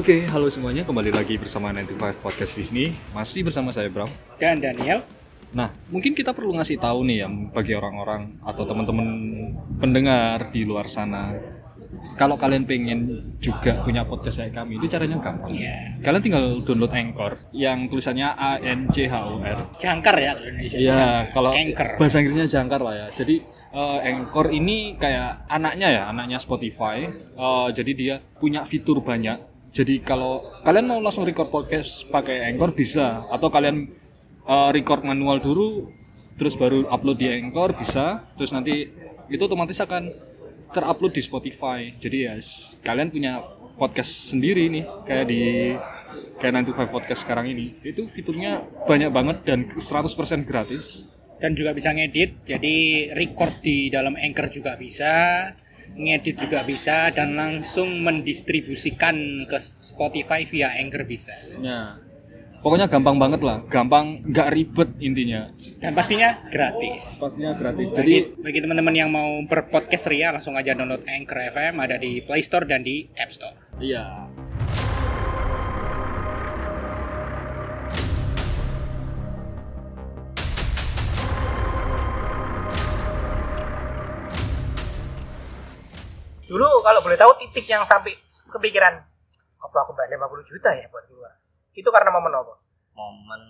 Oke, halo semuanya. Kembali lagi bersama 95 Podcast di sini. Masih bersama saya Bram. Dan Daniel. Nah, mungkin kita perlu ngasih tahu nih ya bagi orang-orang atau teman-teman pendengar di luar sana. Kalau kalian pengen juga punya podcast kayak kami, itu caranya gampang. Iya. Kalian tinggal download Anchor yang tulisannya A N C H O R. Jangkar ya kalau Indonesia. Iya, kalau Anchor. bahasa Inggrisnya jangkar lah ya. Jadi eh, Anchor ini kayak anaknya ya, anaknya Spotify. Eh, jadi dia punya fitur banyak. Jadi kalau kalian mau langsung record podcast pakai Anchor bisa, atau kalian eh, record manual dulu, terus baru upload di Anchor bisa. Terus nanti itu otomatis akan terupload di Spotify. Jadi ya kalian punya podcast sendiri nih, kayak di kayak 95 podcast sekarang ini. Itu fiturnya banyak banget dan 100% gratis. Dan juga bisa ngedit. Jadi record di dalam Anchor juga bisa. Ngedit juga bisa dan langsung mendistribusikan ke Spotify via Anchor bisa. Ya. Pokoknya gampang banget lah, gampang nggak ribet intinya. Dan pastinya gratis. Pastinya gratis. Jadi Jadi bagi teman-teman yang mau berpodcast ria langsung aja download Anchor FM ada di Play Store dan di App Store. iya. Dulu kalau boleh tahu titik yang sampai kepikiran apa aku bayar 50 juta ya buat keluar. Itu karena momen apa? momen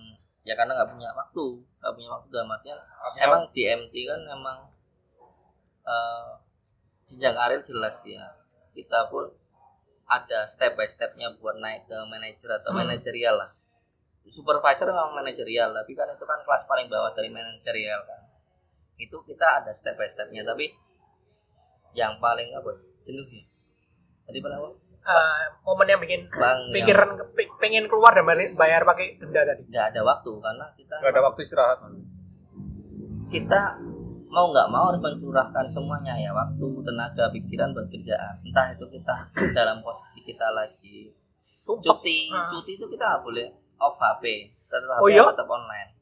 ya karena nggak punya waktu nggak punya waktu dalam artian emang di MT kan emang eh jenjang karir jelas ya kita pun ada step by stepnya buat naik ke manajer atau Hmm. manajerial lah supervisor memang manajerial tapi kan itu kan kelas paling bawah dari manajerial kan itu kita ada step by stepnya tapi yang paling apa jenuh ya tadi apa Eh, momen yang bikin bang yang pikiran kepi- pengen keluar dan bayar, bayar pakai denda tadi. nggak ada waktu karena kita Nggak ada waktu istirahat. kita mau nggak mau harus mencurahkan semuanya ya waktu tenaga pikiran buat kerjaan entah itu kita dalam posisi kita lagi Sumpah. cuti Ah. cuti itu kita nggak boleh off HP tetap Oh, iya? tetap online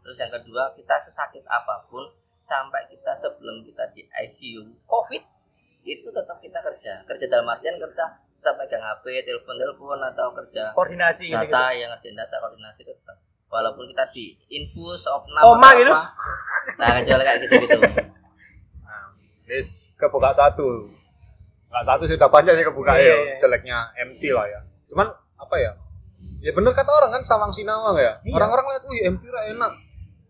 terus yang kedua kita sesakit apa pun sampai kita sebelum kita di ICU Covid. Itu tetap kita kerja kerja dalam artian kerja kita pegang HP telepon telepon atau kerja Koordinasi gitu. data yang ngerjain data koordinasi tetap walaupun kita di infus opnam atau gitu? apa. nah kecuali kayak gitu gitu Nah, kebuka satu. Nggak satu sudah banyak sih kebuka Iya, ya, iya. jeleknya MT lah ya. Cuman apa ya? Ya bener kata orang kan sawang sinawang ya. Iya. Orang-orang lihat, wih MT lah enak.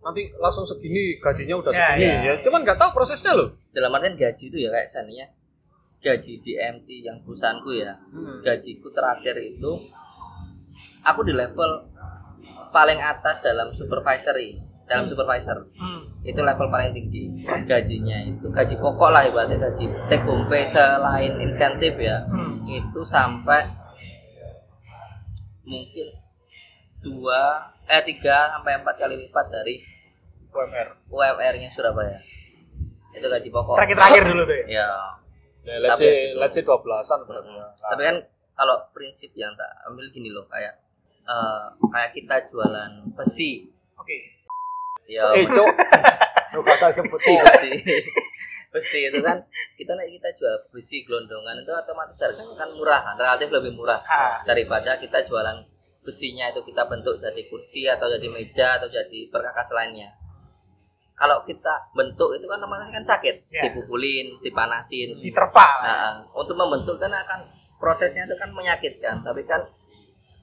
Nanti langsung segini gajinya udah Ya, segini iya. ya. Cuman nggak tahu prosesnya loh. dalam artian gaji itu ya kayak seandainya gaji di MT yang perusahaanku ya Hmm. gajiku terakhir itu aku di level paling atas dalam supervisory dalam supervisor Hmm. itu level paling tinggi gajinya itu gaji pokok lah ibaratnya gaji take home pay selain insentif ya Hmm. itu sampai mungkin dua eh tiga sampai empat kali lipat dari UMR. UMR-nya Surabaya itu gaji pokok Terakhir-terakhir dulu tuh ya. ya Ya, let's Tapi- say let's say 12-an berarti. ya. tapi kan kalau prinsip yang tak ambil gini loh kayak eh, kayak kita jualan besi Oke. ya Eh, Cok. Lu kata sebut besi besi besi itu kan kita nih kita jual besi gelondongan itu otomatis harganya kan murah relatif lebih murah Ah. daripada kita jualan besinya itu kita bentuk jadi kursi atau jadi meja atau jadi perkakas lainnya kalau kita bentuk itu kan otomatis kan sakit Ya. dipukulin dipanasin Diterpa. Nah, untuk membentuk kan akan prosesnya itu kan menyakitkan tapi kan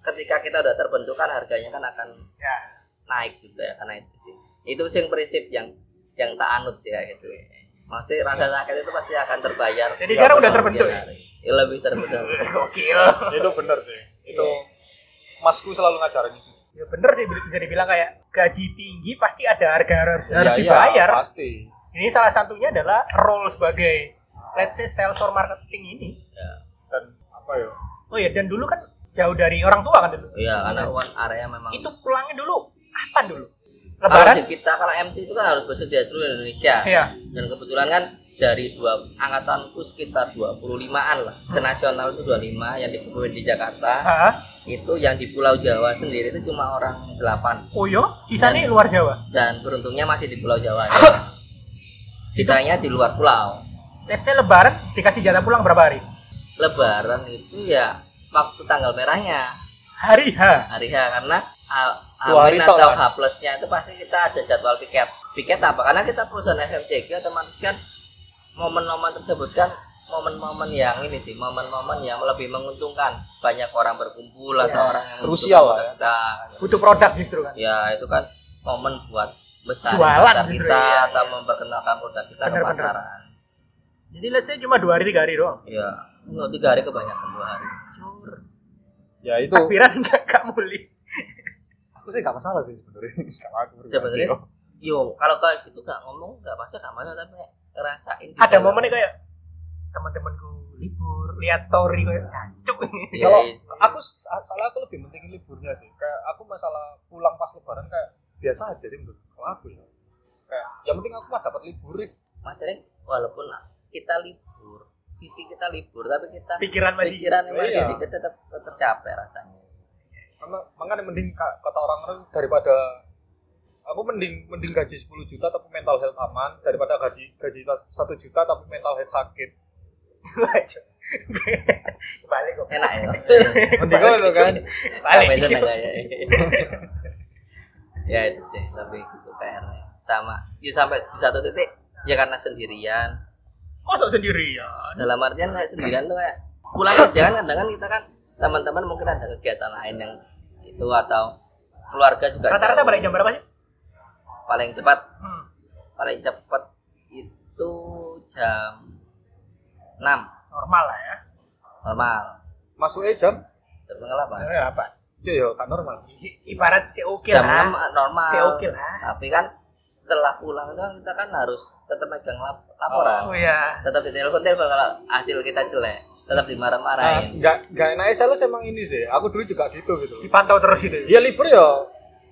ketika kita udah terbentuk kan harganya kan akan Ya. naik juga ya karena itu sih itu sih prinsip yang yang tak anut sih ya gitu Maksudnya rasa sakit itu pasti akan terbayar Jadi sekarang udah terbentuk ya? Ya, lebih terbentuk Gokil. itu bener sih. Itu masku selalu ngajarin itu. Ya bener sih bisa dibilang kayak gaji tinggi pasti ada harga harus harus Iya, iya, dibayar. pasti. Ini salah satunya adalah role sebagai let's say sales or marketing ini. Dan apa ya? Oh ya dan dulu kan jauh dari orang tua kan dulu. Iya karena one area memang Itu pulangnya dulu kapan dulu? kalau Lebaran? di kita kalau MT itu kan harus bersedia seluruh Indonesia Iya. dan kebetulan kan dari dua angkatanku sekitar 25-an lah senasional itu 25 yang dikumpulin di Jakarta Hah? itu yang di Pulau Jawa sendiri itu cuma orang 8 Oh yo, sisanya luar Jawa. dan beruntungnya masih di Pulau Jawa sisanya di luar pulau Let's say lebaran dikasih jatah pulang berapa hari? Lebaran itu ya waktu tanggal merahnya Hari H. hari H karena tok atau kan? H plusnya itu pasti kita ada jadwal piket piket apa karena kita perusahaan FMCG otomatis kan momen-momen tersebut kan momen-momen yang ini sih momen-momen yang lebih menguntungkan banyak orang berkumpul atau Iya. orang yang Krusial lah ya. kita Butuh produk justru kan. ya itu kan momen buat besar Jualan pasar justru, kita ya, atau ya. memperkenalkan produk kita Bener, ke bener. pasaran Jadi let's say cuma dua hari tiga hari doang. ya untuk tiga hari kebanyakan dua hari Cur. Ya itu Takbiran nggak nggak muli. aku sih gak masalah sih sebenarnya. Sebenarnya yo. kalau kayak gitu gak ngomong gak pasti gak masalah tapi ngerasain Ada dalam. momennya kayak teman-temanku libur, lihat story kayak cancuk. Iya, Kalau iya. aku salah aku lebih pentingin liburnya sih. Kayak aku masalah pulang pas lebaran kayak biasa aja sih menurut kalau aku ya. Kayak yang penting aku mah dapat libur. ya. masalahnya walaupun kita libur visi kita libur tapi kita Pikiran masih pikirannya masih Iya. dikit tetap tetap capek rasanya Karena makanya mending ka- kata orang-orang daripada aku mending mending gaji 10 juta tapi mental health aman daripada gaji gaji 1 juta tapi mental health sakit. balik kok. enak ya Mending ngono kan. Balik. Ya itu sih lebih gitu PR-nya sama ya sampai di satu titik ya karena sendirian Masa sendirian? dalam artian kayak sendirian tuh kayak pulang kerja kan kadang kan kita kan teman-teman mungkin ada kegiatan lain yang itu atau keluarga juga Rata-rata balik jam berapa sih? Paling cepat Hmm. paling cepat itu jam 6 Normal lah ya. normal Masuknya jam jam setengah 8 Eh, apa? cuy yo kan normal. Ibarat si oke jam lah. 6 normal Si oke lah. tapi kan setelah pulang itu kan kita kan harus tetap megang lap- laporan Oh iya. tetap ditelepon telepon kalau hasil kita jelek tetap Nah, dimarah-marahin nggak nggak enak sales emang ini sih. Aku dulu juga gitu gitu. Dipantau terus gitu. Ya libur ya.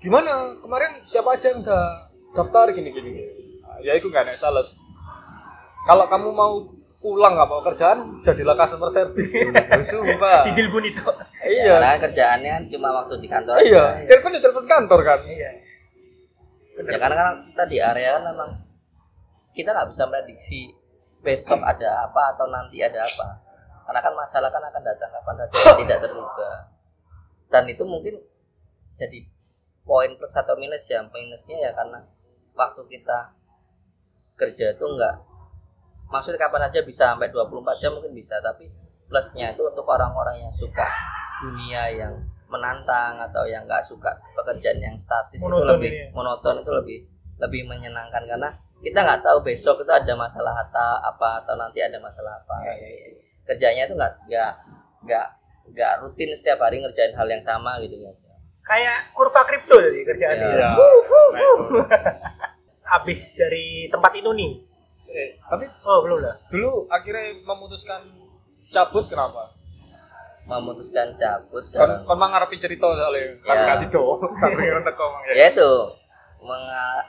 Gimana kemarin siapa aja yang udah daftar gini gini. Ya itu nggak enak sales. Kalau kamu mau pulang nggak mau kerjaan, jadilah customer service. Sumpah. Di Dilbun itu. Iya. karena kerjaannya kan cuma waktu di kantor Iya. aja. Telepon di telepon kantor kan. Iya. ya karena kan kita di area kan memang kita nggak bisa prediksi besok ada apa atau nanti ada apa karena kan masalah kan akan datang kapan saja tidak terduga dan itu mungkin jadi poin plus atau minus ya minusnya ya karena waktu kita kerja itu enggak maksudnya kapan aja bisa sampai 24 jam mungkin bisa tapi plusnya itu untuk orang-orang yang suka dunia yang menantang atau yang nggak suka pekerjaan yang statis itu Monoton lebih ini ya. monoton itu lebih lebih menyenangkan karena kita nggak tahu besok itu ada masalah apa apa atau nanti ada masalah apa. Kerjanya itu nggak nggak nggak nggak rutin setiap hari ngerjain hal yang sama gitu ya Kayak kurva kripto tadi kerjaannya. Iya. Habis dari tempat itu nih. Eh, tapi Oh, belum lah. dulu akhirnya memutuskan cabut kenapa? memutuskan cabut Kon dalam kon mang ngarepin cerita soalnya kan Ya. kasih do sampai nonton kok mang ya. ya itu menga-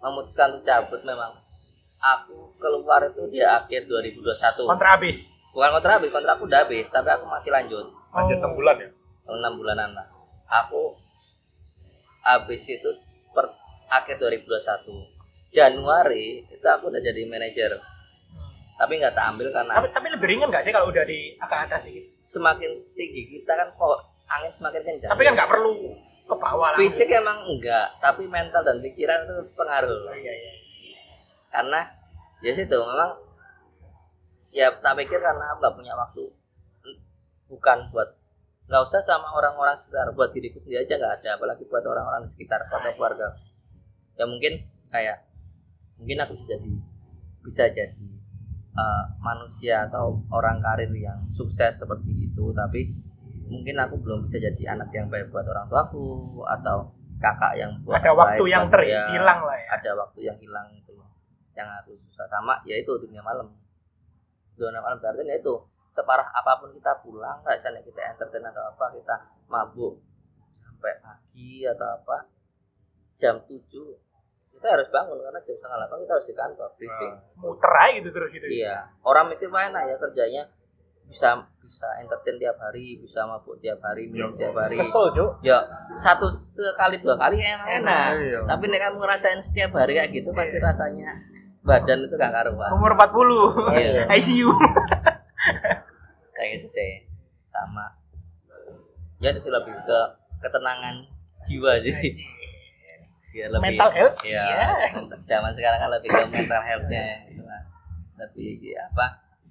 memutuskan untuk cabut memang aku keluar itu di akhir 2021 Kontra habis. bukan kontrak habis kontrakku udah habis tapi aku masih lanjut Lanjut Oh. 6 bulan ya. enam bulanan lah aku habis itu per akhir 2021 Januari itu aku udah jadi manajer. Tapi nggak tak ambil karena Tapi tapi lebih ringan nggak sih kalau udah di agak atas sih? semakin tinggi kita kan kok angin semakin kencang. Tapi kan nggak perlu ke bawah fisik emang enggak tapi mental dan pikiran itu pengaruh. Oh, iya iya. karena ya situ memang ya tak pikir karena aku nggak punya waktu. Bukan buat nggak usah sama orang-orang sekitar buat diriku sendiri aja nggak ada apalagi buat orang-orang di sekitar atau keluarga. Ya mungkin kayak mungkin aku bisa jadi bisa jadi uh, manusia atau orang karir yang sukses seperti itu tapi mungkin aku belum bisa jadi anak yang baik buat orang tuaku atau kakak yang buat Ada waktu baik yang terhilang lah ya. ada waktu yang hilang gitu loh yang aku susah. Sama yaitu dunia malam. Dunia malam berarti ya itu separah apa pun kita pulang nggak misalnya kita entertain atau apa kita mabuk sampai pagi atau apa jam 7 kita harus bangun karena jam setengah delapan kita harus di kantor briefing Muter aja gitu terus gitu. iya orang mikir mana ya kerjanya bisa bisa entertain tiap hari bisa mabuk tiap hari minum tiap hari Kesel, Cuk. ya satu sekali dua kali enak enak Iya. tapi nek kamu ngerasain setiap hari kayak gitu pasti rasanya badan itu gak karuan Umur 40. Iya. ICU. Gitu sih sama ya itu lebih ke ketenangan jiwa jadi biar lebih Mental health? ya Iya. zaman sekarang kan lebih ke mental healthnya gitu lah. lebih ya, apa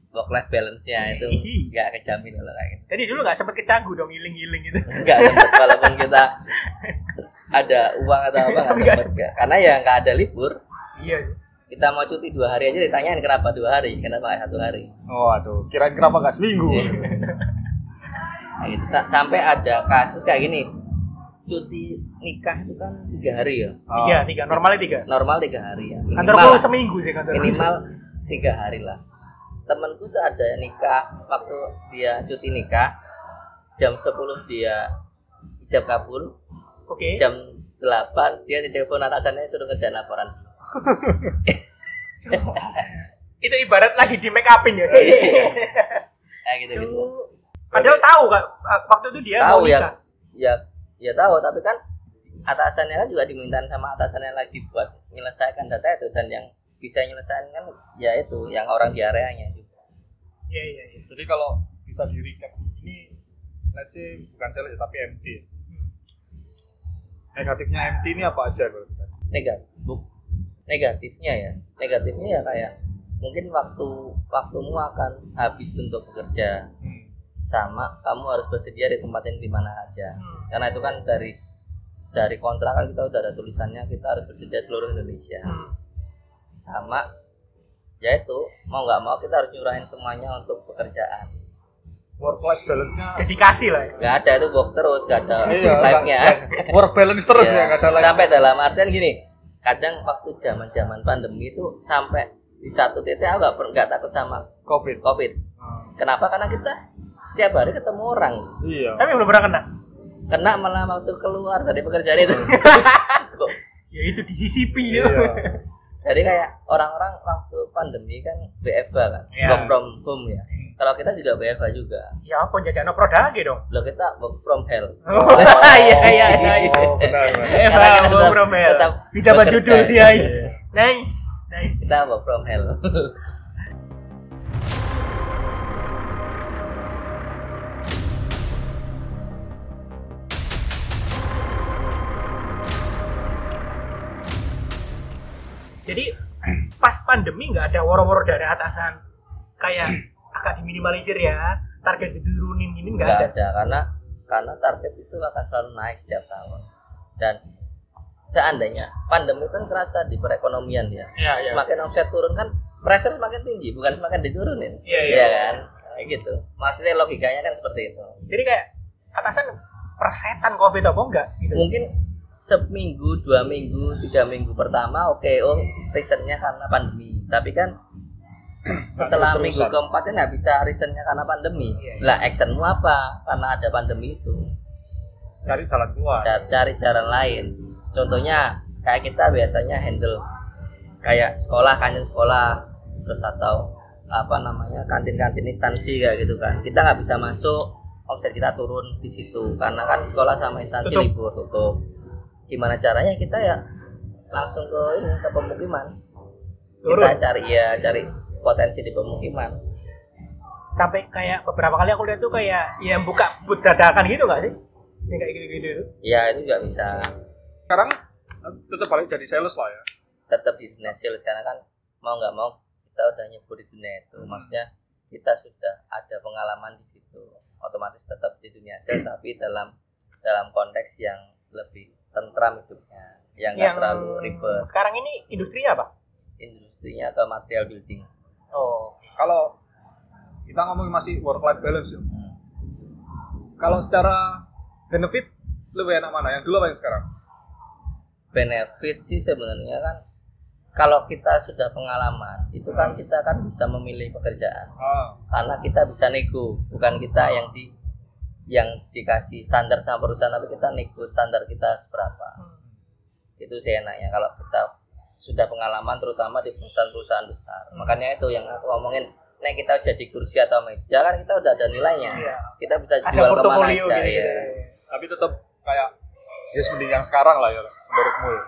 work life balance nya itu Iya. nggak kejamin kalau kayak gitu Jadi dulu nggak sempet kecagu dong healing-healing gitu. nggak sempet walaupun kita ada uang atau apa nggak sempet nggak. karena ya nggak ada libur Iya. Kita mau cuti dua hari aja ditanyain kenapa dua hari kenapa satu hari Oh, aduh, kirain kenapa nggak seminggu? Iya. Nah, gitu. Sa- sampai ada kasus kayak gini cuti nikah itu kan tiga hari ya Ah. Tiga, tiga. Normalnya tiga. normal tiga hari ya Kantorku minimal seminggu sih kantorku. minimal tiga hari lah temanku tuh ada nikah waktu dia cuti nikah jam 10 dia ijab kabul Oke. jam 8 dia ditelepon atasannya suruh ngerjain laporan Itu ibarat lagi di make upin ya sih. kayak gitu gitu Padahal tahu kak waktu itu dia tahu mau ya nikah. ya ya tahu tapi kan atasannya kan juga diminta sama atasannya lagi buat menyelesaikan data itu dan yang bisa menyelesaikan kan ya itu yang orang di areanya juga Iya iya iya. Jadi kalau bisa di recap ini let's say bukan sales ya, tapi MT. Negatifnya MT ini apa aja kalau kita? negatif negatifnya ya negatifnya ya kayak mungkin waktu waktumu akan habis untuk bekerja Hmm. sama kamu harus bersedia di tempat yang di mana aja karena itu kan dari dari kontrak kan kita udah ada tulisannya kita harus bersedia seluruh Indonesia Hmm. sama ya itu mau nggak mau kita harus nyurahin semuanya untuk pekerjaan Work life balance-nya Dedikasi lah ya. nggak ada itu work terus nggak ada Iya, live nya work balance terus ya, nggak ada life. sampai dalam artian gini kadang waktu zaman zaman pandemi itu sampai di satu titik aku nggak nggak takut sama COVID. covid Hmm. kenapa karena kita setiap hari ketemu orang Iya. Tapi belum pernah kena. kena malah waktu keluar dari pekerjaan itu Ya itu disisipi Iya. ya. Jadi kayak orang-orang waktu pandemi kan WFH kan, Iya. work from home ya. Kalau kita juga WFH juga. Ya apa jajan produk dong. Loh kita work from hell. Oh iya iya iya. Oh, benar, benar. Eh, Karena kita Bang, tetap- Bisa buat judul dia. Nice. Nice. Nice. Kita work from hell. Jadi pas pandemi nggak ada woro-woro dari atasan kayak agak diminimalisir ya target diturunin gini nggak ada. Ada karena karena target itu akan selalu naik setiap tahun. Dan seandainya pandemi kan terasa di perekonomian ya. Iya iya. Semakin omset turun kan pressure semakin tinggi, bukan semakin diturunin. Iya, iya. kan? Kayak gitu. Maksudnya logikanya kan seperti itu. Jadi kayak atasan persetan covid apa enggak gitu. mungkin seminggu dua minggu tiga minggu pertama oke oh reasonnya karena pandemi tapi kan setelah terus-terusan. minggu keempat kan nggak bisa reasonnya karena pandemi Iya, iya. lah actionmu apa karena ada pandemi itu Cari jalan keluar. Ca- cari jalan lain contohnya kayak kita biasanya handle kayak sekolah kantin sekolah terus atau apa namanya kantin-kantin instansi kayak gitu kan kita nggak bisa masuk omset kita turun di situ karena kan sekolah sama instansi Tutup. libur tutup gimana caranya kita ya langsung ke ini ke pemukiman Turun. kita cari ya cari potensi di pemukiman Sampai kayak beberapa kali aku lihat tuh kayak yang buka but dadakan gitu nggak sih? Yang kayak gitu-gitu. ya itu juga bisa Sekarang tetap balik jadi sales lah ya. tetap di dunia sales karena kan mau nggak mau kita udah nyebur di dunia itu maksudnya kita sudah ada pengalaman di situ otomatis tetap di dunia sales tapi dalam dalam konteks yang lebih tentram hidupnya yang nggak Yang terlalu ribet sekarang ini industrinya apa? industrinya ke material building Oh, Kalau kita ngomongin masih work life balance ya. Hmm. Kalau secara benefit lebih enak mana? Yang dulu apa yang sekarang? benefit sih sebenarnya kan kalau kita sudah pengalaman itu kan kita kan bisa memilih pekerjaan Ah, karena kita bisa nego bukan kita yang di yang dikasih standar sama perusahaan tapi kita nego standar kita seberapa itu sih enaknya kalau kita sudah pengalaman terutama di perusahaan-perusahaan besar. Makanya itu yang aku omongin nek kita jadi kursi atau meja kan kita udah ada nilainya. Iya. kita bisa ada jual ke mana aja gitu. ya tapi tetap kayak ya mending yang sekarang lah ya menurutmu ya.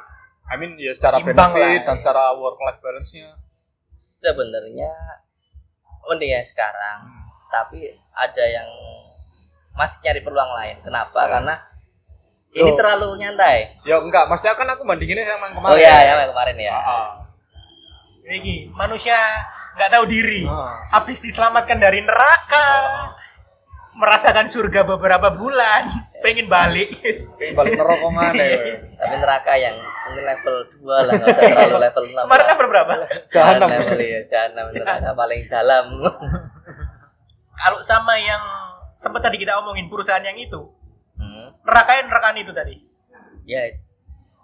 I mean ya secara Imbang benefit lah. dan secara work life balance-nya. Sebenarnya mending yang sekarang. Tapi ada yang masih nyari peluang lain. Kenapa? Karena ini Loh. terlalu nyantai Ya enggak, maksudnya kan aku bandinginnya sama yang kemarin. oh iya ya yang kemarin ya Ah. Ini manusia nggak tahu diri. Ah. Habis diselamatkan dari neraka, merasakan surga beberapa bulan, pengen balik. Pengen balik neraka mana ya? tapi neraka yang mungkin level 2 lah nggak usah terlalu level 6 Kemarin level berapa? Jahanam. level ya jahanam neraka paling dalam Kalau sama yang sempat tadi kita omongin perusahaan yang itu, Hmm. nerakanya nerakaan itu tadi. ya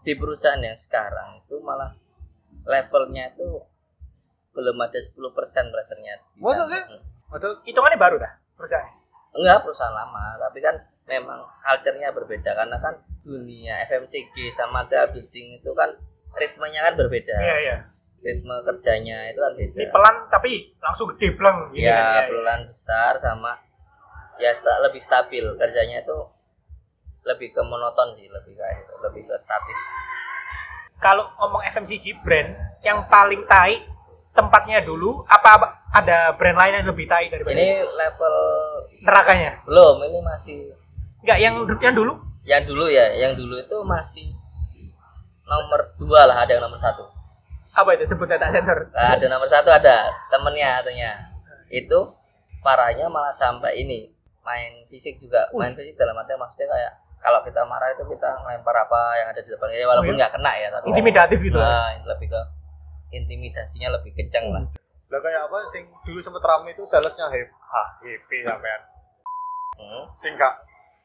di perusahaan yang sekarang itu malah levelnya itu belum ada 10% pressure-nya. Masa sih? Hmm. Padahal Hitungannya baru dah perusahaan. Enggak perusahaan lama, tapi kan memang culture-nya berbeda karena kan dunia FMCG sama ada building itu kan ritmenya kan berbeda. Iya iya. Ritme kerjanya itu kan beda. Ini pelan tapi langsung gede pleng. gitu kan, ya, iya, iya. pelan besar sama ya sta- lebih stabil kerjanya itu lebih ke monoton sih, lebih kayak itu, lebih ke statis. Kalau ngomong FMCG brand yang paling tai tempatnya dulu apa ada brand lain yang lebih tai daripada Ini level nerakanya? belum, ini masih Enggak yang yang dulu? yang dulu ya, yang dulu itu masih nomor dua lah, ada yang nomor satu. Apa itu sebutnya tak sensor? Nah, ada nomor satu ada temennya katanya. Itu parahnya malah sampai ini main fisik juga, main fisik dalam artian maksudnya kayak kalau kita marah itu kita ngelempar apa yang ada di depan ya walaupun Oh, iya? nggak kena ya tapi Intimidatif gitu. Nah, lebih ke intimidasinya lebih kencang lah. lah kayak apa sing dulu sempet rame itu salesnya hip ha HP sampean Hmm. sing gak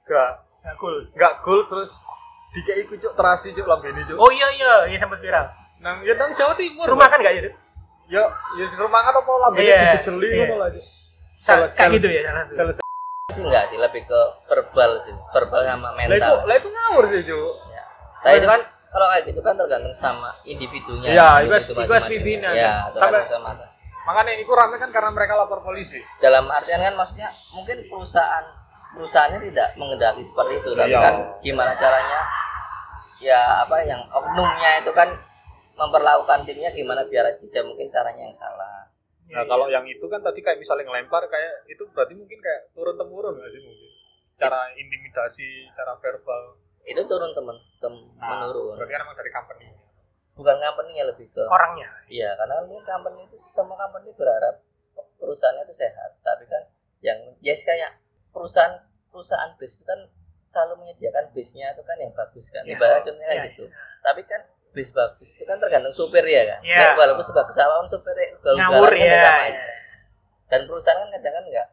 gak Nggak cool. gak cool terus dikei ku cuk terasi cuk lambene cuk Oh iya iya, iya sempat viral. nang ya nang Jawa Timur Suruh makan enggak itu? ya ya disuruh makan apa lambene Iya, dijejeli iya. ngono lah cuk Kayak gitu ya sales Sih enggak sih lebih ke verbal sih, verbal sama lah itu mental. lah itu ngawur sih cuk Ya. Tapi itu kan kalau kayak gitu kan tergantung sama individunya. Iya, individu itu- itu masing-masing. SPV-nya. Iya, Sampai- sama makanya itu rame kan karena mereka lapor polisi dalam artian kan maksudnya mungkin perusahaan perusahaannya tidak mengendaki seperti itu tapi Iya. kan gimana caranya ya apa yang oknumnya itu kan memperlakukan timnya gimana biar tidak mungkin caranya yang salah Nah kalau yang itu kan tadi kayak misalnya ngelempar kayak itu berarti mungkin kayak turun temurun nggak sih mungkin cara intimidasi, cara verbal. itu turun temen tem Nah, menurun Berarti kan emang dari company. bukan company lebih ke Orangnya. iya karena kan mungkin company itu semua company berharap perusahaannya itu sehat tapi kan yang yes kayak perusahaan perusahaan base itu kan selalu menyediakan base-nya itu kan yang bagus kan Iya. ibaratnya Iya, gitu tapi kan bis bagus itu kan tergantung supir ya kan Iya. Nek walaupun sebagus apa pun supirnya Ngawur ugal-ugalan kan ya. ya sama aja. dan perusahaan kan kadang kan nggak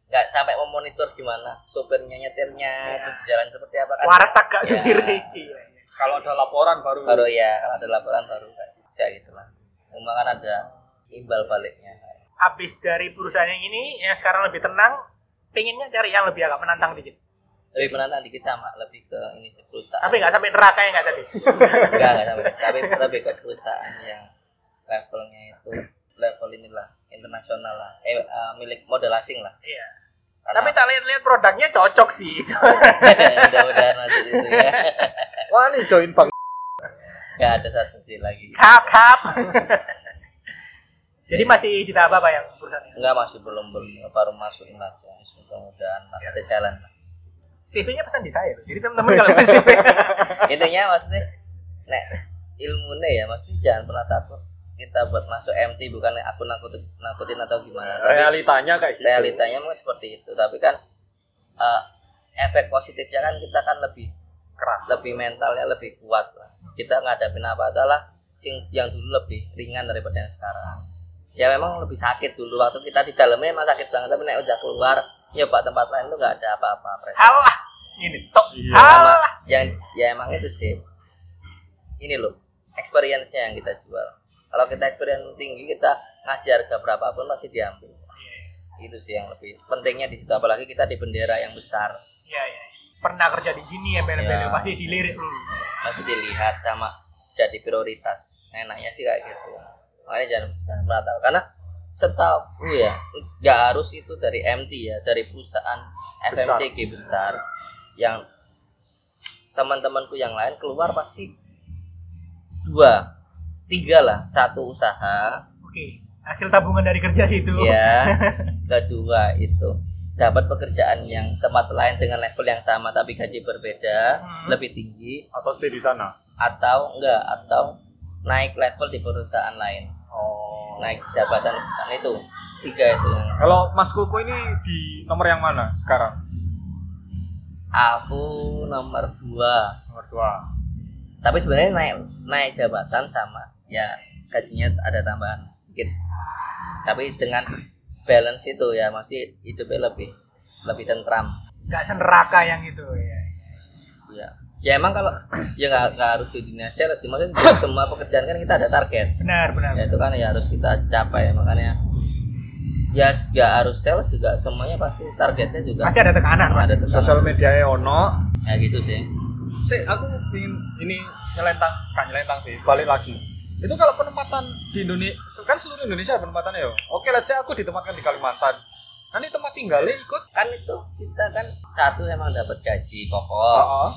nggak sampai memonitor gimana supirnya nyetirnya Iya. terus jalan seperti apa kan Waras tak gak Iya. supir Iya, iya. Kalau ada laporan baru. baru ya kalau ada laporan baru kayak kayak gitulah semua kan ada imbal baliknya Habis dari perusahaan yang ini yang sekarang lebih tenang, pengennya cari yang lebih agak menantang dikit. Lebih menantang dikit sama lebih ke ini sih, perusahaan Tapi nggak sampai neraka yang nggak tadi. enggak enggak sampai tapi lebih ke perusahaan yang levelnya itu level inilah internasional lah eh, eh, milik modal asing lah Iya. Karena- Tapi tak lihat-lihat produknya cocok sih. mudah-mudahan masuk itu ya Wah nih join bang. nggak ada satu sih lagi kap kap. Jadi masih di tahap apa yang perusahaannya? enggak masih belum belum baru masukin aja mudah-mudahan ada jalan lah CV-nya pesan di saya. Jadi teman-teman kalau mau CV. intinya maksudnya nek ilmunya ya maksudnya jangan pernah takut kita buat masuk MT bukan aku nakutin nakutin atau gimana tapi Realitanya kayak gitu. realitanya memang seperti itu tapi kan eh, efek positifnya kan kita kan lebih keras. lebih mentalnya lebih kuat lah kita ngadapin apa adalah sing yang dulu lebih ringan daripada yang sekarang ya memang lebih sakit dulu waktu kita di dalamnya emang sakit banget tapi nek udah keluar nyoba tempat lain tuh nggak ada apa-apa Pres. Halah. Ini tok. Iya. Halah. yang ya emang itu sih ini loh experience-nya yang kita jual kalau kita experience tinggi kita ngasih harga berapapun masih diambil itu sih yang lebih pentingnya di situ apalagi kita di bendera yang besar Iya, iya. Pernah kerja di sini ya, bela-bela Iya. pasti dilirik dulu. masih dilihat sama jadi prioritas enaknya sih kayak gitu makanya jangan jangan pernah tahu karena setahu ya nggak harus itu dari MT ya dari perusahaan FMCG besar yang teman-temanku yang lain keluar pasti dua tiga lah satu usaha Oke. Hasil tabungan dari kerja situ. ya kedua itu dapat pekerjaan yang tempat lain dengan level yang sama tapi gaji berbeda Hmm. lebih tinggi atau stay di sana atau enggak atau naik level di perusahaan lain oh. Naik jabatan kan itu tiga itu. Kalau Mas Koko ini di nomor yang mana sekarang? Aku nomor dua. Nomor dua. Tapi sebenarnya naik naik jabatan sama ya gajinya ada tambahan dikit. Tapi dengan balance itu ya masih hidupnya lebih lebih tentram. Nggak seneraka yang itu ya ya emang kalau ya nggak nggak harus di dunia sales sih. Maksudnya di semua pekerjaan kan kita ada target. Benar benar ya itu kan ya harus kita capai makanya ya nggak harus sales juga semuanya pasti targetnya juga. Pasti ada tekanan ada tekanan. sosial media ono. Ya gitu sih. Sih aku ingin ini nyelentang kan nyelentang sih balik lagi. Itu kalau penempatan di Indonesia kan seluruh Indonesia penempatannya ya. Oke let's say aku ditempatkan di Kalimantan. Nanti tempat tinggalnya ikut? Kan itu kita kan satu emang dapat gaji pokok. Oh,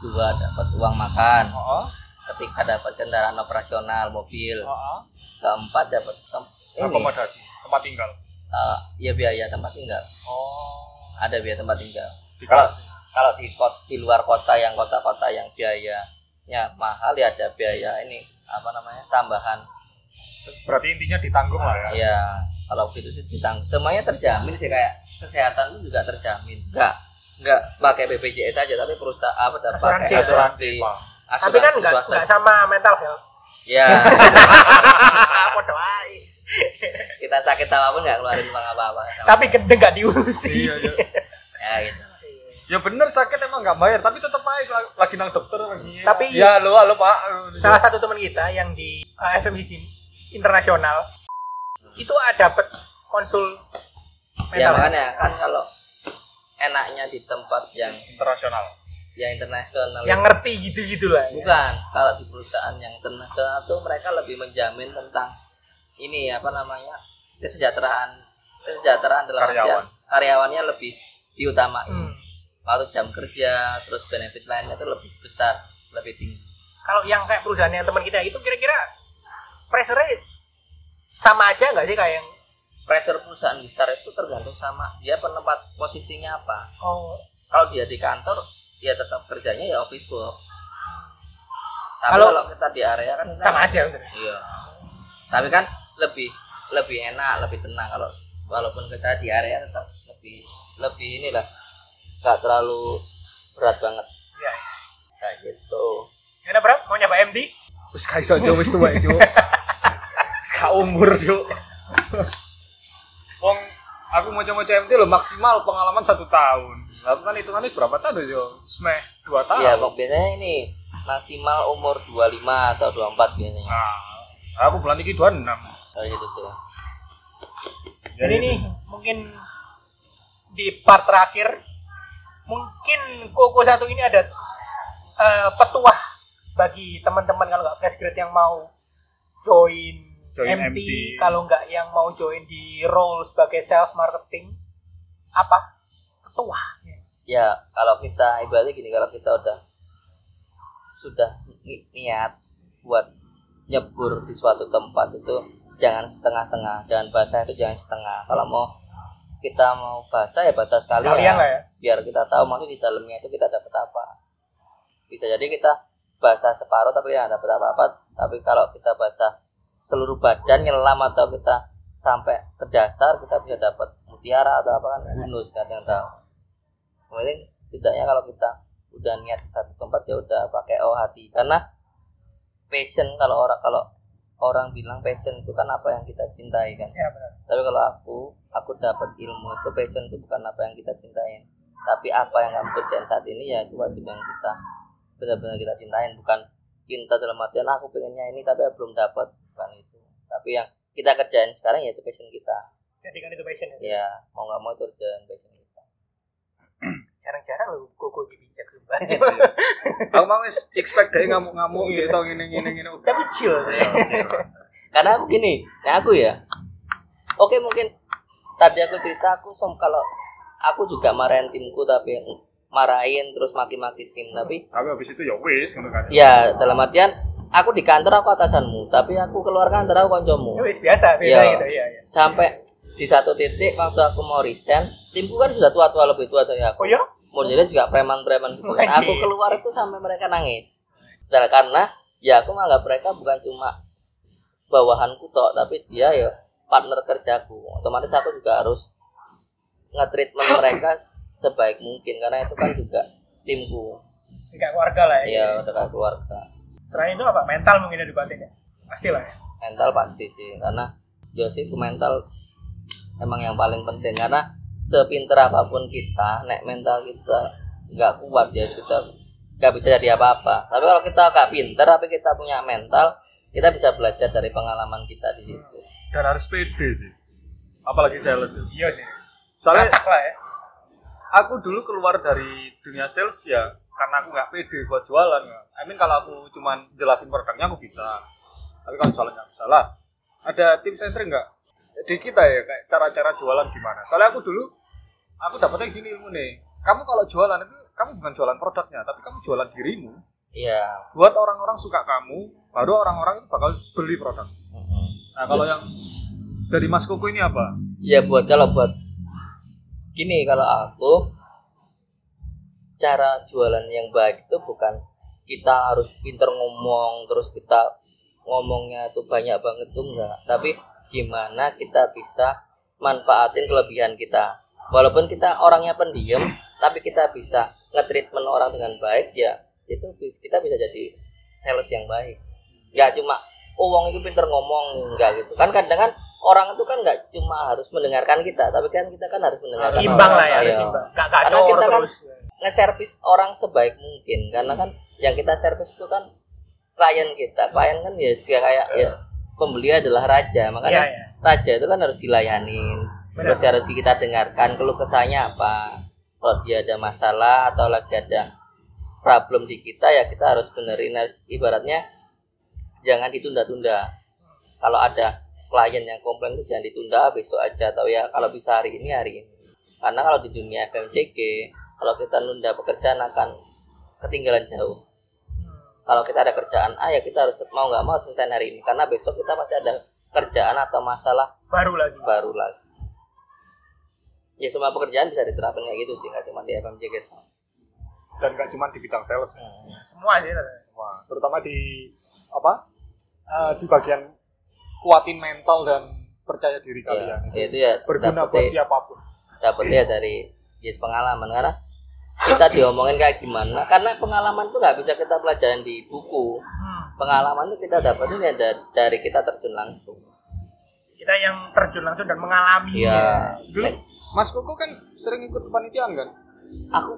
dua dapat uang makan. Oh, ketika dapat kendaraan operasional mobil. Oh, keempat dapat tem- ini. Akomodasi tempat tinggal. Eh, ya biaya tempat tinggal. Oh. Ada biaya tempat tinggal. Kalau kalau di kot di luar kota yang kota-kota yang biayanya mahal ya ada biaya ini apa namanya tambahan. Berarti intinya ditanggung lah ya. Ya kalau gitu sih ditanggung. Semuanya terjamin sih kayak kesehatan itu juga terjamin. Enggak enggak pakai BPJS saja tapi perusahaan apa pakai Asuransi, asuransi. tapi kan nggak nggak sama mental health. Ya apa doai kita sakit apa pun nggak keluarin uang apa-apa. Tapi gede nggak diurusi. Iya iya. Ya gitu. Ya bener sakit emang nggak bayar tapi tetap aja lagi, nang dokter lagi Tapi- ya halo halo pak. salah satu teman kita yang di uh, FMCG internasional itu ada dapat konsul ya mental health. makanya kan kalau enaknya di tempat yang internasional yang internasional yang ngerti gitu gitulah ya. bukan kalau di perusahaan yang internasional tuh mereka lebih menjamin tentang ini apa namanya kesejahteraan kesejahteraan dalam Karyawan. artian karyawannya lebih diutamain Hmm. waktu jam kerja terus benefit lainnya tuh lebih besar lebih tinggi kalau yang kayak perusahaan yang teman kita itu kira-kira pressure sama aja nggak sih kayak yang pressure perusahaan besar itu tergantung sama dia penempat posisinya apa. Oh. Kalau dia di kantor ya tetap kerjanya ya office work. Tapi Kalau- kalau, kita di area kan sama aja bener. iya. Tapi kan lebih lebih enak lebih tenang kalau walaupun kita di area tetap lebih lebih inilah nggak terlalu berat banget. Iya. kayak gitu. Gimana Bram? Mau nyoba MD? wis gak iso jo wis tuwa jo wis umur jo wong aku mau coba CMT lo maksimal pengalaman satu tahun. Aku kan hitungannya berapa tahun jo semeh dua tahun. Iya, kok biasanya ini maksimal umur 25 atau 24 biasanya. Nah aku bulan ini 26 kayak gitu sih. Jadi nih mungkin di part terakhir mungkin Koko satu ini ada eh, petuah bagi teman-teman kalau nggak fresh grade yang mau join, Join MT, MT. kalau nggak yang mau join di role sebagai sales marketing apa? Petuah ya kalau kita ibaratnya gini kalau kita udah sudah ni- niat buat nyebur di suatu tempat itu jangan setengah-tengah jangan basah itu jangan setengah. Kalau mau kita mau basah ya basah sekali Sekalian lah ya. biar kita tahu maksud di dalamnya itu kita dapat apa. Bisa jadi kita basah separuh tapi ya dapat apa-apa. Tapi kalau kita basah seluruh badan nyelam atau kita sampai ke dasar kita bisa dapat mutiara atau apa kan bonus kadang tahu. Penting setidaknya kalau kita udah niat satu tempat ya udah pakai oh hati. Karena passion kalau orang kalau orang bilang passion itu kan apa yang kita cintai kan. Ya benar. Tapi kalau aku aku dapat ilmu itu passion itu bukan apa yang kita cintain tapi apa yang kamu kerjain saat ini ya itu wajib yang kita benar-benar kita cintain bukan cinta dalam artian aku pengennya ini tapi belum dapat bukan itu. Tapi yang kita kerjain sekarang ya itu passion kita. Jadikan itu passion ya? Ya mau nggak mau itu kerjaan passion kita. Jarang-jarang lo Koko dibijak sumpah aku mau wis expect deh ngamuk-ngamuk cerita gini gini gini tapi chill ya. karena aku gini nah aku ya. Oke mungkin tadi aku cerita aku som kalau aku juga marahin timku tapi marahin terus maki-maki tim tapi tapi habis itu ya wis ngono kan ya dalam artian aku di kantor aku atasanmu tapi aku keluar kantor aku koncomu Ya wis biasa biasa Iya. gitu iya iya sampai di satu titik waktu aku mau resign timku kan sudah tua-tua lebih tua dari aku Oh ya? modelnya juga preman-preman gitu. Wajib. aku keluar itu sampai mereka nangis dan karena ya aku menganggap mereka bukan cuma bawahanku tok tapi dia ya partner kerjaku otomatis aku juga harus nge-treatment mereka sebaik mungkin karena itu kan juga timku Kayak keluarga lah ya. ya udah kayak keluarga Terakhir itu apa? Mental mungkin ada di batin ya? Pastilah ya. mental pasti sih karena ya sih mental emang yang paling penting karena sepinter apa pun kita nek mental kita nggak kuat ya sudah nggak bisa jadi apa-apa tapi kalau kita nggak pinter tapi kita punya mental kita bisa belajar dari pengalaman kita di situ dan harus pede sih apalagi sales ya. Iya sih. Soalnya lah ya. aku dulu keluar dari dunia sales ya karena aku nggak pede buat jualan. Ya. I mean kalau aku cuman jelasin produknya aku bisa. Tapi kalau jualan nggak bisa lah. Ada tips and trick nggak? Di kita ya kayak cara-cara jualan gimana? Soalnya aku dulu aku dapetnya gini ilmu nih. Kamu kalau jualan itu kamu bukan jualan produknya tapi kamu jualan dirimu. Iya. Buat orang-orang suka kamu baru orang-orang itu bakal beli produk. Nah kalau yang dari Mas Koko ini apa? Ya buat kalau buat gini kalau aku cara jualan yang baik itu bukan kita harus pinter ngomong terus kita ngomongnya itu banyak banget tuh enggak. Tapi gimana kita bisa manfaatin kelebihan kita. Walaupun kita orangnya pendiam tapi kita bisa nge-treatment orang dengan baik ya itu kita bisa jadi sales yang baik. Nggak cuma oh itu pinter ngomong. Enggak gitu. Kan kadang kan orang itu kan nggak cuma harus mendengarkan kita tapi kan kita kan harus mendengarkan Imbang orang. lah ya, harus Iya. imbang. Gak Karena kacau kita kan terus. nge-service orang sebaik mungkin karena kan yang kita service itu kan klien kita klien kan ya sih kayak ya pembeli adalah raja Iya, makanya iya. raja itu kan harus dilayanin Benar. terus harus kita dengarkan keluh kesahnya apa kalau dia ada masalah atau lagi ada problem di kita ya kita harus benerin ibaratnya jangan ditunda-tunda kalau ada klien yang komplain itu jangan ditunda besok aja. Atau ya kalau bisa hari ini hari ini. Karena kalau di dunia FMCG kalau kita nunda pekerjaan akan ketinggalan jauh. Kalau kita ada kerjaan A ya kita harus mau nggak mau harus selesai hari ini. Karena besok kita masih ada kerjaan atau masalah Baru lagi. baru lagi. Ya semua pekerjaan bisa diterapkan kayak gitu sih nggak cuma di FMCG dan nggak cuma di bidang sales. Ya. Semua sih. Wah, terutama di apa eh, di bagian kuatin mental dan percaya diri kalian. Ya, itu ya berguna buat dapetnya, siapa pun. dapetnya dari yes pengalaman. Karena kita diomongin kayak gimana karena pengalaman itu nggak bisa kita pelajarin di buku. Hmm. pengalaman itu kita dapetin ya da- dari kita terjun langsung. Kita yang terjun langsung dan mengalami. Iya. dulu Mas Koko kan sering ikut kepanitiaan kan? Aku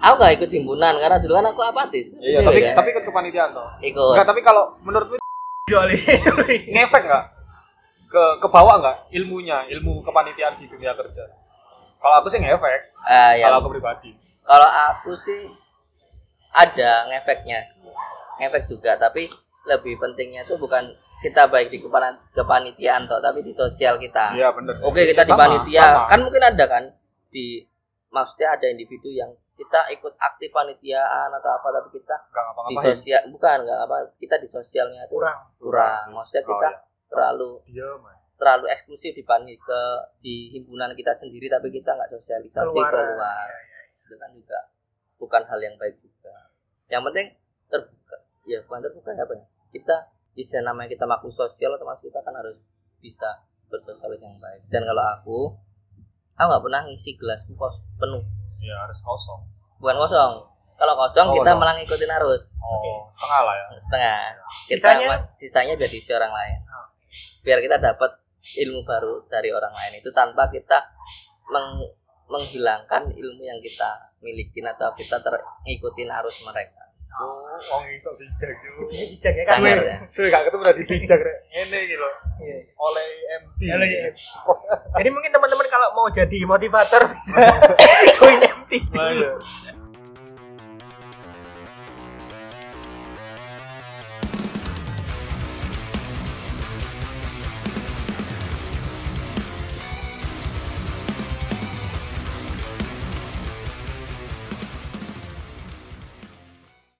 aku nggak ikut himpunan karena dulu kan aku apatis. Iya Gitu tapi kan. tapi ikut kepanitiaan toh? Ikut. Enggak tapi kalau menurutmu Joli. ngefek nggak? Ke ke bawah nggak ilmunya ilmu kepanitiaan di dunia kerja? Kalau aku sih ngefek Ah, ya, kalau aku pribadi. Kalau aku sih ada ngefeknya. Ngefek juga tapi lebih pentingnya tuh bukan kita baik di kepan- kepanitiaan toh tapi di sosial kita. Iya bener. Oke kita di Sama, panitia. sama. kan mungkin ada kan di maksudnya ada individu yang kita ikut aktif panitiaan atau apa tapi kita nggak di sosial bukan nggak apa kita di sosialnya tuh Kurang. kurang. Maksudnya Oh, kita iya. terlalu Diam, ya. terlalu eksklusif di pani ke di himpunan kita sendiri tapi kita nggak sosialisasi Keluar. keluar itu kan juga bukan hal yang baik juga. Yang penting terbuka. Ya bukan terbuka ya apa ya? Kita bisa namanya kita makhluk sosial otomatis kita kan harus bisa bersosialis yang baik. Dan kalau aku aku nggak pernah ngisi gelasku kos penuh. Iya harus kosong. Bukan kosong. Kalau kosong Oh, kita kosong. malah ngikutin arus. Oh setengah lah ya. Setengah. Kita Sisanya? mas sisanya biar diisi orang lain. Oh. biar kita dapat ilmu baru dari orang lain itu tanpa kita meng- menghilangkan ilmu yang kita milikin atau kita terikutin arus mereka oh wong iso bijak yo Bijak ya kan. Suwe gak ketemu udah bijak rek ngene iki lho Iya. oleh MT Halo, ya. Jadi mungkin teman-teman kalau mau jadi motivator bisa join MT. Iya.